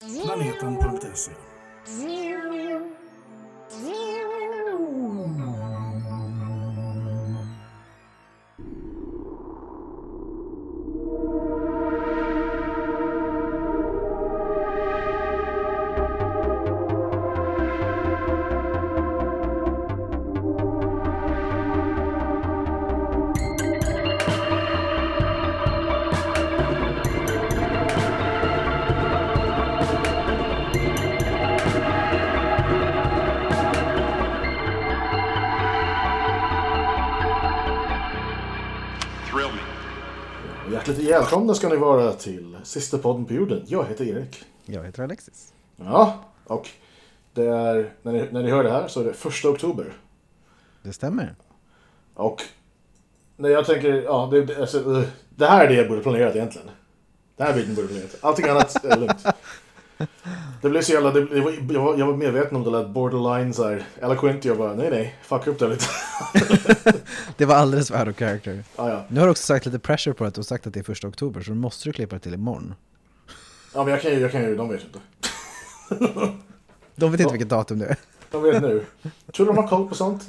Planeten.se Hjärtligt välkomna ska ni vara till sista podden på jorden. Jag heter Erik. Jag heter Alexis. Ja, och det är, när ni, när ni hör det här så är det första oktober. Det stämmer. Och när jag tänker, ja, det, alltså, eh, det här är det jag borde planerat egentligen. Det här biten borde planerat. Allting annat är lugnt. Det blev så jävla, det, det var, jag, var, jag var medveten om det lät borderline så här. Jag bara, nej nej, fuck upp det lite. Det var alldeles för out of character. ja, ja. Nu har du också sagt lite pressure på att du har sagt att det är första oktober, så då måste du klippa det till imorgon. ja, men jag kan ju, jag kan ju, de vet inte. De vet inte vilket datum det är. De vet nu. Tror du de har koll på sånt?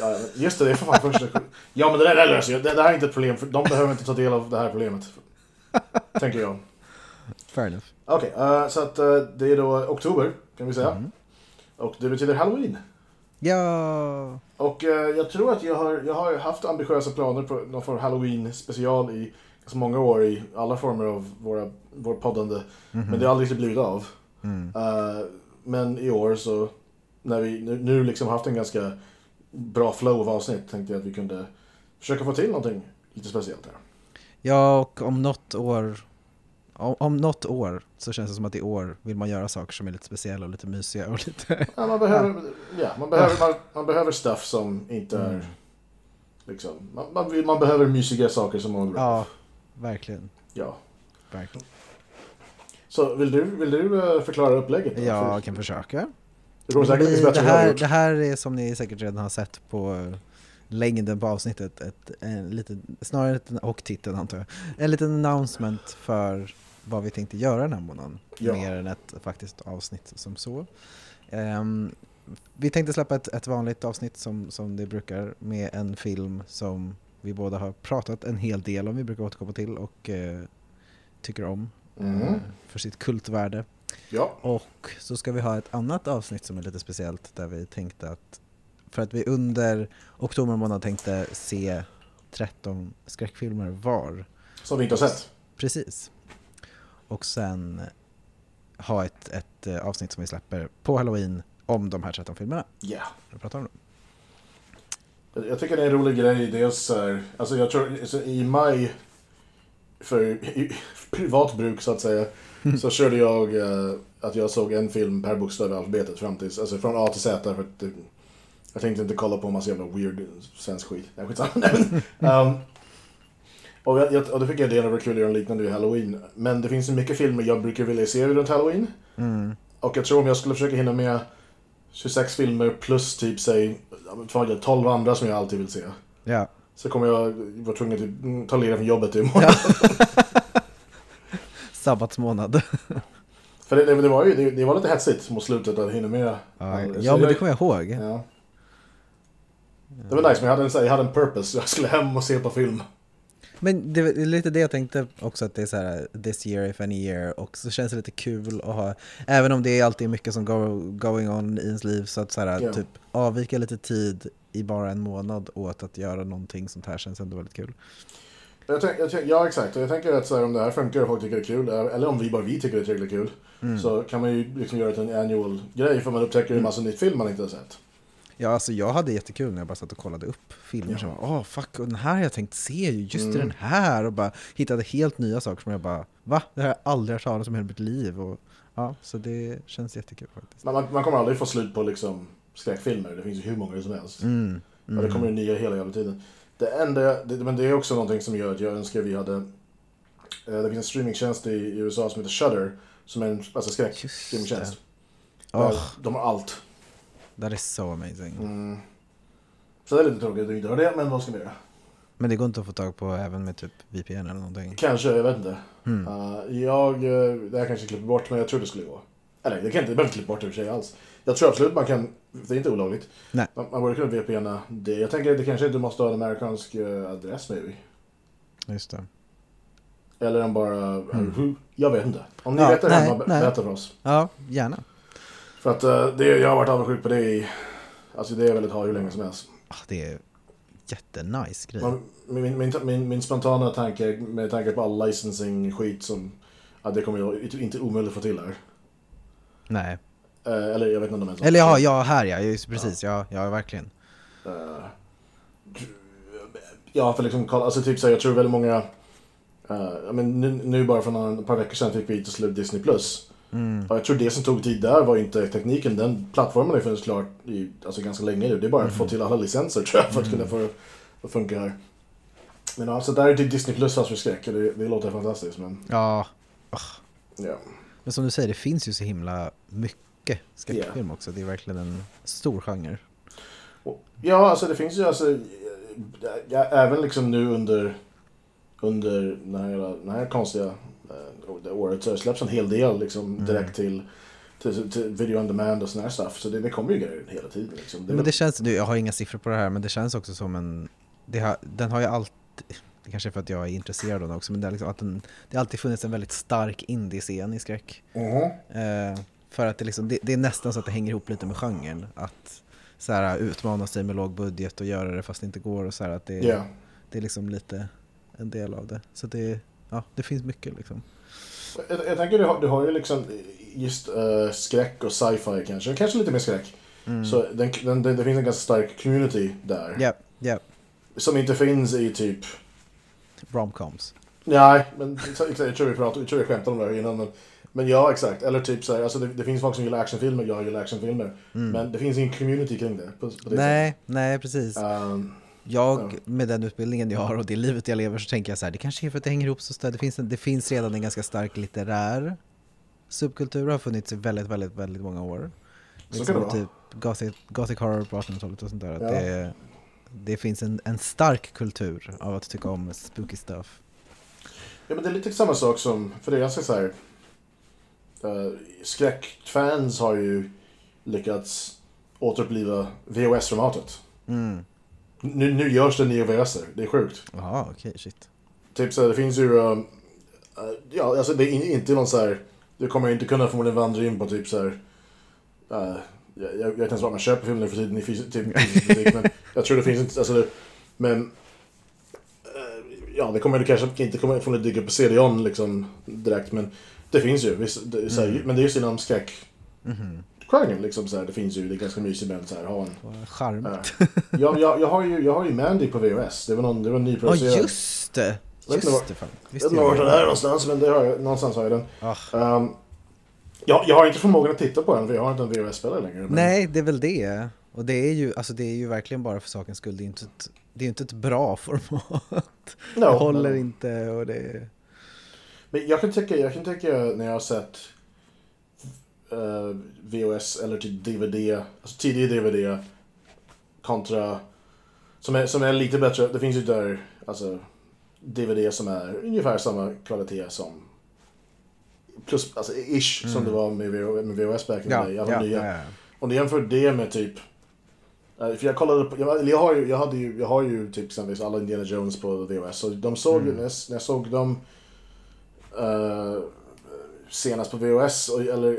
Ja, just det, det är för fan första... Ja, men det där löser jag. Det, det här är inte ett problem, för de behöver inte ta del av det här problemet. Tänker jag. Fair enough. Okej, eh, så att eh, det är då oktober, kan vi säga. Och det betyder halloween. Ja, Och eh, jag tror att jag har, jag har haft ambitiösa planer på någon form av halloween special i så många år i alla former av våra, vår poddande. Men det har aldrig riktigt blivit av. Eh, men i år så, när vi nu, nu liksom haft en ganska bra flow av avsnitt, tänkte jag att vi kunde försöka få till någonting lite speciellt här. ja och om något år om, om något år så känns det som att i år vill man göra saker som är lite speciella och lite mysiga och lite... Ja, man behöver, ja, man behöver, man, man behöver stuff som inte är... Liksom, man, man, man behöver mysiga saker som man Ja, verkligen. ja. verkligen. Så vill du, vill du eh, förklara upplägget? då? Jag För- kan försöka. Det Det har här, det här är som ni säkert redan har sett på eh, längden på avsnittet, ett, en liten, snarare ett, och titeln antar jag, en liten announcement för vad vi tänkte göra den här månaden. Ja. Mer än ett faktiskt avsnitt som så. Ehm, vi tänkte släppa ett, ett vanligt avsnitt som, som det brukar med en film som vi båda har pratat en hel del om, vi brukar återkomma till och eh, tycker om Mm. eh, för sitt kultvärde. Ja, Och så ska vi ha ett annat avsnitt som är lite speciellt där vi tänkte att för att vi under oktober månad tänkte se 13 skräckfilmer var. som vi inte har sett. Precis. Och sen ha ett, ett eh, avsnitt som vi släpper på halloween om de här 13 filmerna. Ja. Jag pratar om dem. Jag- tycker det är en rolig grej. Dels så här, alltså jag tror i maj för i, privat bruk så att säga så körde jag eh, att jag såg en film per bokstav i alfabetet fram tills, alltså från A till Z för att jag tänkte inte kolla på en massa jävla weird svensk skit. Nej, skitsamma. Um, och, jag, jag, och då fick jag idén att det var kul att göra en liknande i Halloween. Men det finns så mycket filmer jag brukar vilja se runt Halloween. Mm. Och jag tror om jag skulle försöka hinna med 26 filmer plus typ säg ja, men vad är det, 12 andra som jag alltid vill se. Ja. Så kommer jag vara tvungen att typ, ta ledigt från jobbet imorgon. Sabbatsmånad. För det, det, det, var ju, det, det var lite hetsigt mot slutet att hinna med. Ja, ja men det kommer jag ihåg. Ja. Det var nice, men jag hade, en, jag hade en purpose. Jag skulle hem och se på film. Men det är lite det jag tänkte också att det är så här this year if any year och så känns det lite kul att ha, även om det är alltid mycket som go, going on i ens liv så att så här, Ja. typ avvika lite tid i bara en månad åt att göra någonting sånt här känns ändå väldigt kul. Jag tänk, jag tänk, ja, exakt. Och jag tänker att så här, om det här funkar och folk tycker det är kul, eller om vi bara vi tycker det är tillräckligt kul, så kan man ju liksom göra det till en annual grej för man upptäcker en massa nytt film man inte har sett. Ja, alltså jag hade jättekul när jag bara satt och kollade upp filmer som var åh fuck, och den här har jag tänkt se ju, just det, den här och bara hittade helt nya saker som jag bara va? Det har jag aldrig hört talas om i hela mitt liv och ja, så det känns jättekul faktiskt. Men man, man kommer aldrig få slut på liksom skräckfilmer. Det finns ju hur många som helst. Mm. Och det kommer ju nya hela jävla tiden. Det enda, det, men det är också någonting som gör att jag önskar vi hade... Eh, det finns en streamingtjänst i, USA som heter Shudder. Som är en alltså. Där Åh. De har allt. That is so amazing. Mm. Så det är lite tråkigt att inte har det, men vad ska vi göra? Men det går inte att få tag på även med typ VPN eller någonting? Kanske, jag vet inte. Mm. Uh, jag, uh, det här kanske klipper bort, men jag tror det skulle gå. Eller det kan inte, det behöver inte klippa bort i och för sig alls. Jag tror absolut man kan, det är inte olagligt. Nej. Man, man borde kunna VPNa det. Jag tänker att det kanske inte måste ha en amerikansk uh, adress maybe. Just det. Eller en bara, Mm. jag vet inte. Om ni Ja, vet det nej. berätta för oss. Ja, gärna. För att uh, det, jag har varit avundsjuk på det i, alltså det är väldigt har hur länge som helst. Ah, det är jättenice grej. Min, min, min, min spontana tanke med tanke på all licensing-skit som, att det kommer jag inte, omöjligt att få till här. Nej. Eh, eller jag vet inte om de ens Eller ja, ja, här ja, just precis. Ja, ja verkligen. Eh, ja, för liksom alltså typ så här, jag tror väldigt många, eh, ja, men nu, nu bara för några, ett par veckor sedan fick vi till slut Disney+. Plus. Mm. Jag tror det som tog tid där var inte tekniken, den plattformen har ju funnits klart i alltså, ganska länge nu. Det är bara att få till alla licenser tror jag för att kunna få det att funka här. Men alltså där är det Disney Plus fast för skräck, det, det låter fantastiskt men Ja, ja. men som du säger, det finns ju så himla mycket skräckfilm också. Det är verkligen en stor genre. Ja, alltså det finns ju alltså, ja, även liksom nu under, under den här, den här konstiga eh, det året så släppts en hel del liksom direkt till, till, till video on demand och sån här stuff. Så det, det kommer ju grejer hela tiden liksom. Det, Men det känns, jag har inga siffror på det här, men det känns också som en... Har, den har ju alltid... Det kanske är för att jag är intresserad av den också, men det, är liksom att den, det har alltid funnits en väldigt stark indie-scen i skräck. Mhm. Eh, för att det, liksom, det, det är nästan så att det hänger ihop lite med genren. Att så här, utmana sig med låg budget och göra det fast det inte går. Och så här, att det, Ja. det är liksom lite en del av det. Så det, ja, det finns mycket liksom. Jag, jag tänker du har, du har ju liksom just eh, skräck och sci-fi kanske, kanske lite mer skräck. Så den, den, det, det finns en ganska stark community där. Ja, ja. Som inte finns i typ Romcoms. Nej, men jag tror vi pratade, jag tror vi skämtade om det här innan. Men, men ja, exakt. Eller typ så här, alltså det, det finns folk som gillar actionfilmer, jag gillar actionfilmer. Men det finns ingen community kring det. På, på det Nej, nej precis. sättet. Um, Jag, med den utbildningen jag har och det livet jag lever så tänker jag så här, det kanske är för att det hänger ihop så starkt. Det finns, en, det finns redan en ganska stark litterär subkultur, har funnits i väldigt, väldigt, väldigt många år. Så kan det vara. typ gothic, gothic horror på 1800-talet och sånt där. Ja. det, det finns en, en stark kultur av att tycka om spooky stuff. ja, men det är lite samma sak som, för det är ganska så här. Uh, skräckfans har ju lyckats återuppliva VHS-formatet. Mm. Nu, nu görs det nya VHS-er, det är sjukt. Jaha, okej, shit. Typ så här, det finns ju... um, uh, ja, alltså det är in- inte någon så här... Du kommer inte kunna förmodligen vandra in på typ så här... Uh, jag, jag vet inte ens var man köper film nu för tiden i typ, fysisk butik, men jag tror det finns inte... Alltså det, men... uh, ja, det kommer du kanske inte kommer från att dyka på CD-ON liksom direkt, men det finns ju. Visst, det, så här, Men det är just inom skräck... Mhm. Genren liksom så här, det finns ju, det är ganska mysigt med att ha en... Charmigt. Uh, jag, jag, jag, har ju, jag har ju Mandy på VHS, det var någon, det var en Ja, nyproducerad... just det! Just det, fan. Visst vet inte vart den är någonstans, men det har jag, någonstans har jag den. Ah. Um, jag, jag har inte förmågan att titta på den, för jag har inte en VHS-spelare längre. Men, Nej, det är väl det. Och det är ju, alltså det är ju verkligen bara för sakens skull. Det är ju inte ett, det är inte ett bra format. No, det håller men, inte och det... Men jag kan tycka, jag kan tycka när jag har sett eh, VHS eller typ DVD, alltså tidig DVD kontra, som är, som är lite bättre, det finns ju där, alltså DVD som är ungefär samma kvalitet som plus, alltså ish som det var med, med VHS back in Ja, day, alla ja, nya. ja. Om du jämför det med typ eh, för jag kollade på, jag, jag, har ju, jag, hade ju, jag har ju typ exempelvis alla Indiana Jones på VHS. Så de såg, Mm. när, jag, när jag såg dem eh, senast på VHS, och, eller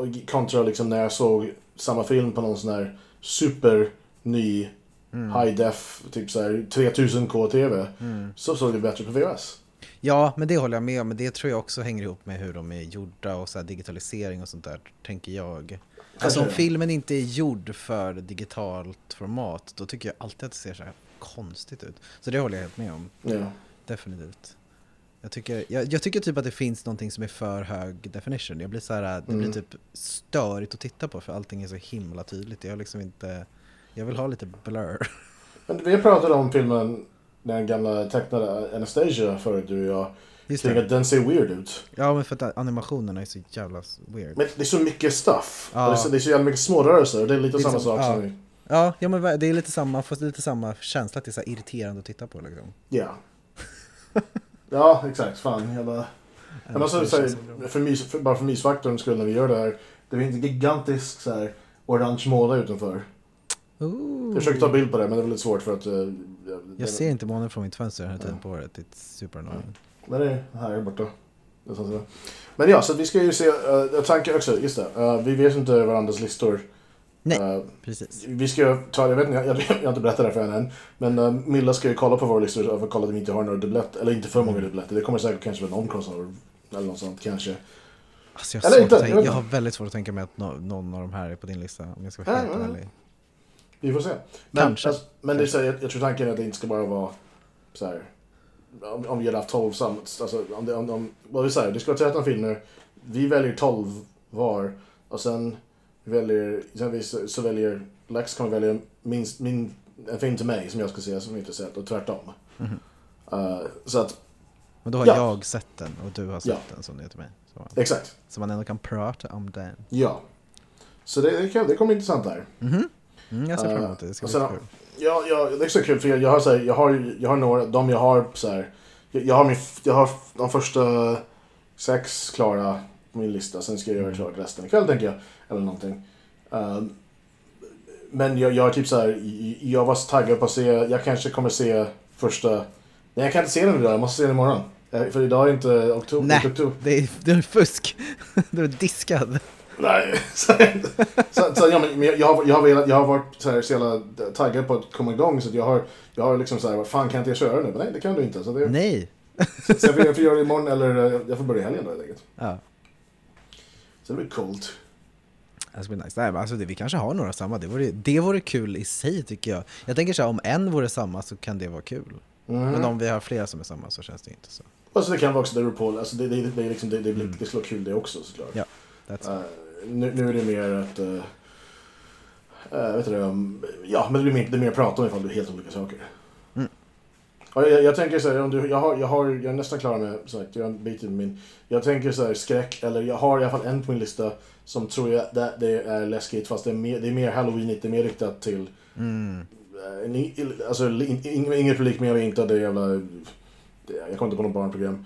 och kontra liksom när jag såg samma film på någon sån här super ny Mm. high def, typ så här 3000K TV. Mm. Så såg det bättre på VHS. Ja, men det håller jag med om. Men det tror jag också hänger ihop med hur de är gjorda och så här digitalisering och sånt där, tänker jag. Alltså om filmen inte är gjord för digitalt format, då tycker jag alltid att det ser så här konstigt ut. Så det håller jag helt med om. Ja. Definitivt. Jag tycker, jag, jag tycker typ att det finns någonting som är för hög definition. Jag blir så här, det blir Mm. typ störigt att titta på för allting är så himla tydligt. Jag liksom inte, jag vill ha lite blur. Men vi pratade om filmen, den gamla tecknade Anastasia förut du och jag. Just Kring det. att den ser weird ut. Ja men för att animationerna är så jävla weird. Men det är så mycket stuff. Ja. Det, är så, det är så jävla mycket små rörelser. Det är lite Lite samma som- sak ja. som. Ja, ja men det är lite samma, fast lite samma känsla att det är så irriterande att titta på liksom. Ja. ja, exakt. Fan, jävla... Men alltså, så här, för mys, för, bara för mysfaktorns skull när vi gör det här. Det finns en gigantisk så här, orange måne utanför. Ooh. Jag försökte ta bild på det, men det var lite svårt för att... Uh, Jag ser inte månen från mitt fönster den här tiden Ja. på året. Det är super annoying. Men det är här borta. Är. Men ja, så vi ska ju se... Uh, jag tänker också, just det. Uh, vi vet inte varandras listor. Nej. Uh, Precis. vi ska ta, jag vet inte, jag, jag, jag har inte berättat det för henne än. Men uh, Milla ska ju kolla på våra listor att kolla att vi inte har några dubbletter. Eller inte för många Mm. dubbletter. Det kommer säkert kanske vara någon crossover. Eller något sånt kanske. Alltså jag, Eller inte, jag tänka, vet jag har väldigt svårt att tänka mig att nå- någon av de här är på din lista. Om jag ska vara helt ja. ärlig. Vi får se. Men, Kanske. Alltså, men det är så här, jag, jag tror tanken är att det inte ska bara vara så här. Om, om vi hade haft 12 samt, alltså om det, om, om, vad vi säger, det ska vara 13 filmer. Vi väljer 12 var. Och sen väljer, så, väljer, Lex kommer välja minst, min, en film till mig som jag ska se som inte sett och tvärtom. Mhm. Uh, så att, Men då har Ja. jag sett den och du har sett Ja. den som det är till mig. Så, exakt. så man ändå kan prata om den. Ja. Så det, det, det kommer intressant där. Mhm. Mm, jag ser fram emot det. Det ska och bli sen- kul. Ja, ja, det är så kul för jag, jag har så här, jag har, jag har några, de jag har så här, jag, jag har min, jag har de första sex klara min lista, sen ska jag göra klart resten ikväll tänker jag, eller någonting. Ehm, men jag, jag är typ så här, jag var så taggad på att se, jag kanske kommer se första, nej jag kan inte se den idag, jag måste se den imorgon. Eh, För idag är inte oktober. Nej. oktober. Det är, det är fusk. du är diskad. Nej, så, så, så ja, men jag, har, jag, har velat, jag har varit så, här, så jävla taggad på att komma igång så jag har, jag har liksom så här, vad fan kan inte jag köra nu? Men nej, det kan du inte. Så, det, Nej. så jag, får, jag får göra det imorgon eller eh, jag får börja helgen då helt enkelt. Ja. Så det blir coolt. Det ska bli nice. Nej, men alltså det, vi kanske har några samma. Det vore, det vore kul i sig tycker jag. Jag tänker så här, om en vore samma så kan det vara kul. Mm. Men om vi har flera som är samma så känns det inte så. Och så det kan vara också RuPaul, alltså det, det, det, är liksom, det, det, blir, Mm. det skulle vara kul det också såklart. Ja. Eh, nu, nu är det mer att... Uh, vet du det, um, ja, men det blir mer, det är mer att prata om ifall det är helt olika saker. Och jag, jag tänker så här, om du, jag, har, jag, har, jag är nästan klar med, sagt, jag har en bit i min. Jag tänker så här, skräck, eller jag har i alla fall en på min lista som tror jag det, det är läskigt fast det är mer, det är mer halloweenigt, det är mer riktat till mm. i- alltså, in, in, publik men jag vet inte att det jävla... det- Jag kommer inte på något barnprogram.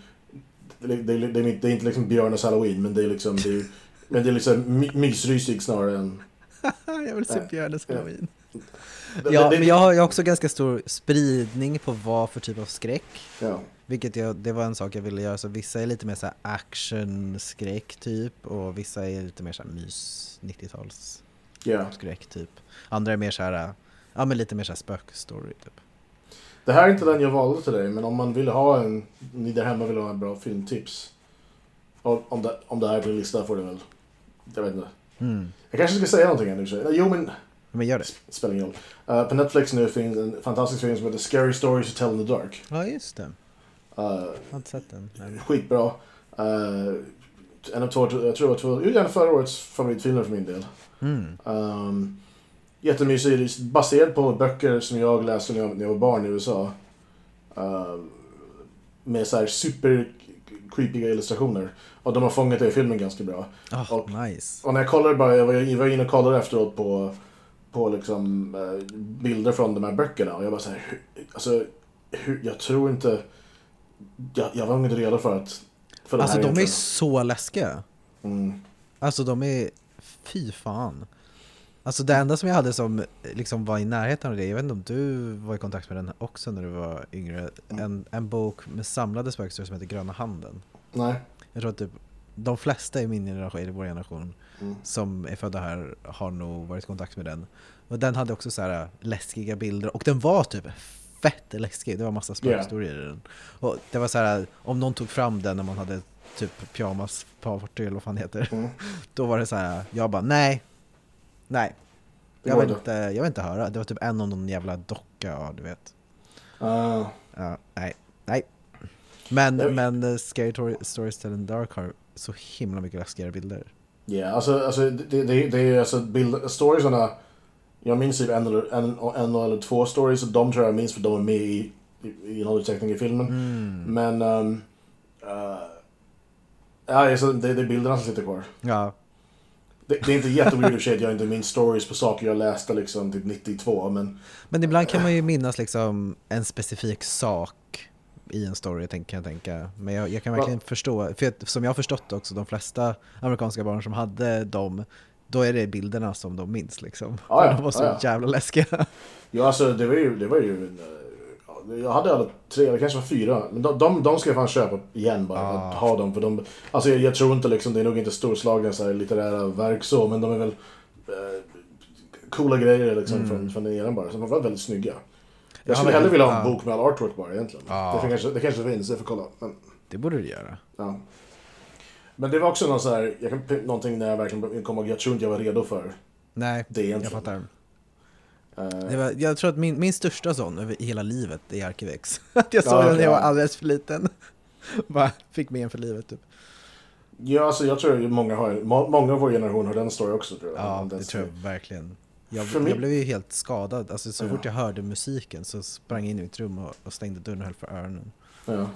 Det, det, det, är inte- det är inte liksom Björnes halloween men det är liksom... Det är, men det är liksom my, mysrysig snarare än... jag vill se. Björnes Ja. halloween. Ja, men jag har, jag har också ganska stor spridning på vad för typ av skräck. Ja. Vilket jag, det var en sak jag ville göra, så vissa är lite mer så action-skräck typ och vissa är lite mer så mys 90-tals ja. skräck typ. Andra är mer så här, ja men lite mer så här spökstory typ. Det här är inte den jag valde till dig men om man vill ha en... Ni där hemma vill ha en bra filmtips. Om det, om det här din lista får det väl... Jag vet inte. Mm. Jag kanske ska säga någonting här nu. så- Jo men... Men gör det. Spelar ingen roll. Eh, på Netflix nu finns en fantastisk film som heter Scary Stories to Tell in the Dark. Ja just det, Uh, jag har inte sett den. Men... skitbra. Uh, en av två, jag tror det var två, en förra årets favoritfilmer för min del. Mm. Um, jättemysig, baserad på böcker som jag läste när jag, när jag var barn i USA. Um, med så här super creepiga illustrationer. Och de har fångat det i filmen ganska bra. Oh, Och- nice. Och när jag kollade bara, jag var, jag var inne och kollade efteråt på, på liksom, eh, bilder från de här böckerna och jag bara så här, hur, alltså, hur, jag tror inte, jag, jag var inte redo för att, för Alltså de är så läskiga. Mm, Alltså de är, fy fan. Alltså det enda som jag hade som liksom var i närheten av det, jag vet inte om du var i kontakt med den också när du var yngre, Mm. en, en bok med samlade spökhistorier som heter Gröna handen. nej. Jag tror att typ de flesta i min generation, i vår generation, Mm. som är födda här har nog varit i kontakt med den. Och den hade också så här läskiga bilder och den var typ fett läskig. Det var massa spökhistorier i den. Och det var så här, om någon tog fram den när man hade typ pyjamas party eller vad fan heter. Mm. Då var det så här, jag bara nej, nej. Jag vill, inte. jag vill inte höra. Det var typ en om någon jävla docka, ja du vet. Ah, Ja, nej, nej. Men, men uh, Scary Tor- Stories Tell in Dark har så himla mycket läskigare bilder. Yeah, alltså, alltså det, det, det är alltså bild, storiesarna, jag minns typ en eller, en, en eller två stories och de tror jag minns för de är med i, i, i någon utsträckning i filmen. Mm. Men, um, uh, ja, alltså, det, det är bilderna som sitter kvar. Ja, Det, det är inte jätteweird i att jag inte minns stories på saker jag läste liksom typ 92, men... Men ibland kan man ju minnas liksom en specifik sak i en story, kan jag tänka. Men jag, jag kan verkligen förstå, för att, som jag har förstått också, de flesta amerikanska barn som hade dem, då är det bilderna som de minns liksom. Ja, ja, de var så ja, ja. jävla läskiga. Ja, alltså det var ju... Det var ju en, jag hade alla tre, eller kanske var fyra. Men de, de, de ska jag fan köpa igen bara. Ah. Att ha dem. För de, alltså jag, jag tror inte liksom, det är nog inte storslagna så här, litterära verk så, men de är väl eh, coola grejer liksom Mm. från, från den eran bara. Så de var väldigt snygga. Jag Jag skulle hellre vilja ha en bok med all artwork bara egentligen. Ja. Det, kanske, det kanske finns, jag får kolla. Men, Det borde du göra. ja. men det var också någon så här, jag kan, någonting när jag verkligen kom ihåg, jag tror inte jag var redo för Nej, det jag egentligen. fattar. Eh, Det var, jag tror att min, min största sån över hela livet är Arkivex. Att jag såg Ja, den när jag var alldeles för liten. Bara fick med en för livet typ. Ja, alltså jag tror många, har, må, många av vår generation har den story också tror jag. Ja, Den det tror jag verkligen. Jag, jag blev ju helt skadad. Alltså, så Ja. fort jag hörde musiken så sprang jag in i mitt rum och, och stängde dörren och höll för öronen. Ja.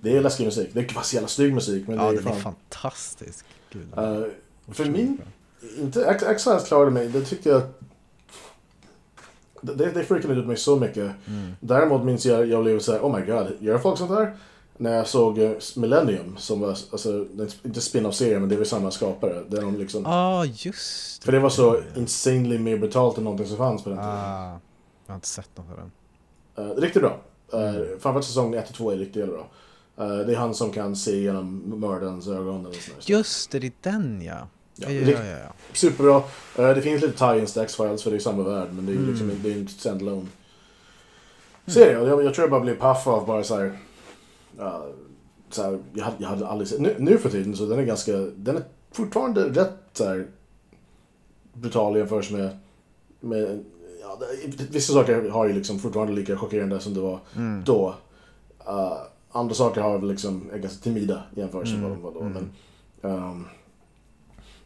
Det är läskig musik. Det är bara så jävla snygg musik. Men ja, det är den fan... är fantastisk. Gud, Eh, för min... bra. Inte, Exiles klarade mig. Det tyckte jag... Det, det freakade ut mig så mycket. Mm. Däremot minns jag jag blev såhär, oh my god, gör folk sånt här? När jag såg eh, Millennium, som var, alltså, inte spin-off-serie, men det var samma skapare. Där de liksom, ah, just För det var så insanely mer brutalt än någonting som fanns på den tiden. Ah, jag har inte sett något av den. Uh, riktigt bra. Uh, Mm. Framförallt säsong 1 och 2 är riktigt bra. Eh, det är han som kan se genom mördarens ögon eller sånt där. Just det, det är den ja. Ja, Ja, ja, ja. Superbra. Eh, det finns lite tie-ins till X-Files för det är samma värld, men det är ju Mm. liksom det är inte standalone. Serie, jag, jag tror jag bara blev paff av bara så här. Ja, så här jag, hade, jag hade aldrig sett, nu, nu för tiden så den är ganska, den är fortfarande rätt så här brutal i jämförelse med, med ja, vissa saker har ju liksom fortfarande lika chockerande som det var Mm. då. Uh, andra saker har väl liksom, är ganska timida i jämförelse med vad de var då. Mm. Men, ehm,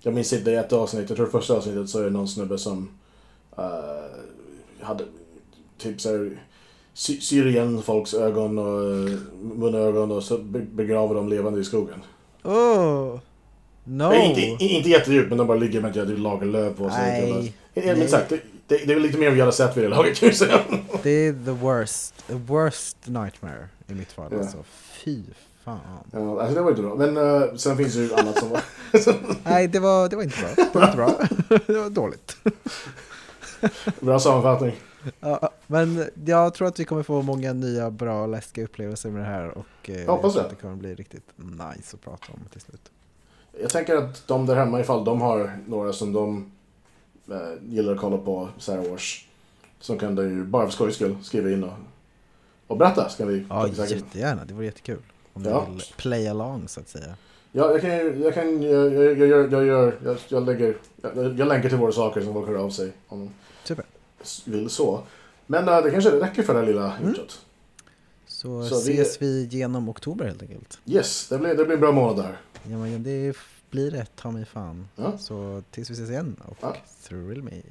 jag minns inte i ett avsnitt, jag tror första avsnittet så är det någon snubbe som eh, hade typ såhär sy, syr igen folks ögon och uh, munögon och så be- begraver dem levande i skogen. Oh! No! Nej, inte, inte jättedjupt men de bara ligger med ett lager löv på sig. Men sagt, det, det, det är väl lite mer än vi hade sett vid det laget kan. Det är the worst, the worst nightmare i mitt fall Ja. alltså. Fy fan. Ja, alltså det var inte bra. Men eh, sen finns det ju annat som var... Nej, det var, det var inte bra. Det var inte bra. det var dåligt. Bra sammanfattning. Ja, men jag tror att vi kommer få många nya bra läskiga upplevelser med det här och eh, Jag hoppas tror att det. kommer bli riktigt nice att prata om till slut. Jag tänker att de där hemma, ifall de har några som de eh, gillar att kolla på Star Wars, så kan de ju bara för skojs skull skriva in och, och berätta. Ska vi Ja, jättegärna. Det vore jättekul. Om Ja. du vill play along så att säga. Ja, jag kan jag kan, jag, jag, jag, jag, gör, jag, jag lägger, jag, jag länkar till våra saker som folk hör av sig om Super. Vill så. Men eh, det kanske räcker för det här lilla Mm. Så, Så vi- ses vi genom oktober helt enkelt. Yes, det blir, det blir en bra månad där. Ja, men det blir det, ta mig fan. Ja. Så tills vi ses igen och Ja. thrill me.